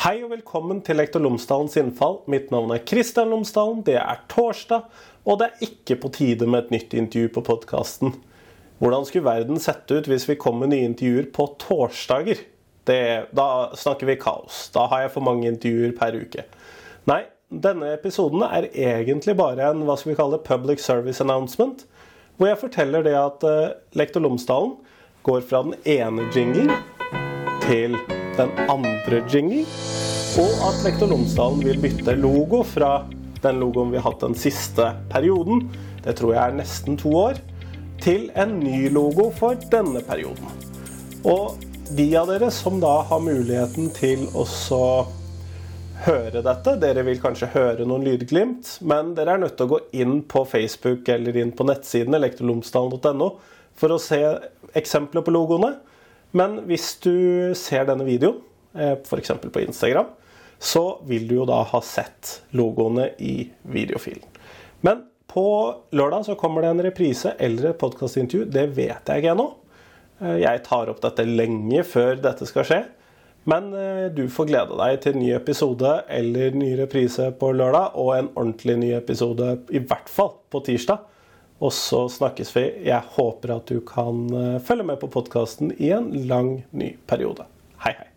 Hei og velkommen til Lektor Lomsdalens innfall. Mitt navn er Kristian Lomsdalen. Det er torsdag, og det er ikke på tide med et nytt intervju på podkasten. Hvordan skulle verden sett ut hvis vi kom med nye intervjuer på torsdager? Det, da snakker vi kaos. Da har jeg for mange intervjuer per uke. Nei, denne episoden er egentlig bare en hva skal vi kalle public service announcement, hvor jeg forteller det at uh, Lektor Lomsdalen går fra den ene jinglen til den andre jingle, og at Lektor Lomsdalen vil bytte logo fra den logoen vi har hatt den siste perioden, det tror jeg er nesten to år, til en ny logo for denne perioden. Og de av dere som da har muligheten til å høre dette, dere vil kanskje høre noen lydglimt, men dere er nødt til å gå inn på Facebook eller inn på nettsiden elektrolomsdalen.no for å se eksempler på logoene. Men hvis du ser denne videoen, eh, f.eks. på Instagram, så vil du jo da ha sett logoene i videofilen. Men på lørdag så kommer det en reprise eller et podkastintervju. Det vet jeg ikke ennå. Eh, jeg tar opp dette lenge før dette skal skje. Men eh, du får glede deg til en ny episode eller ny reprise på lørdag, og en ordentlig ny episode i hvert fall på tirsdag. Og så snakkes vi. Jeg håper at du kan følge med på podkasten i en lang, ny periode. Hei, hei.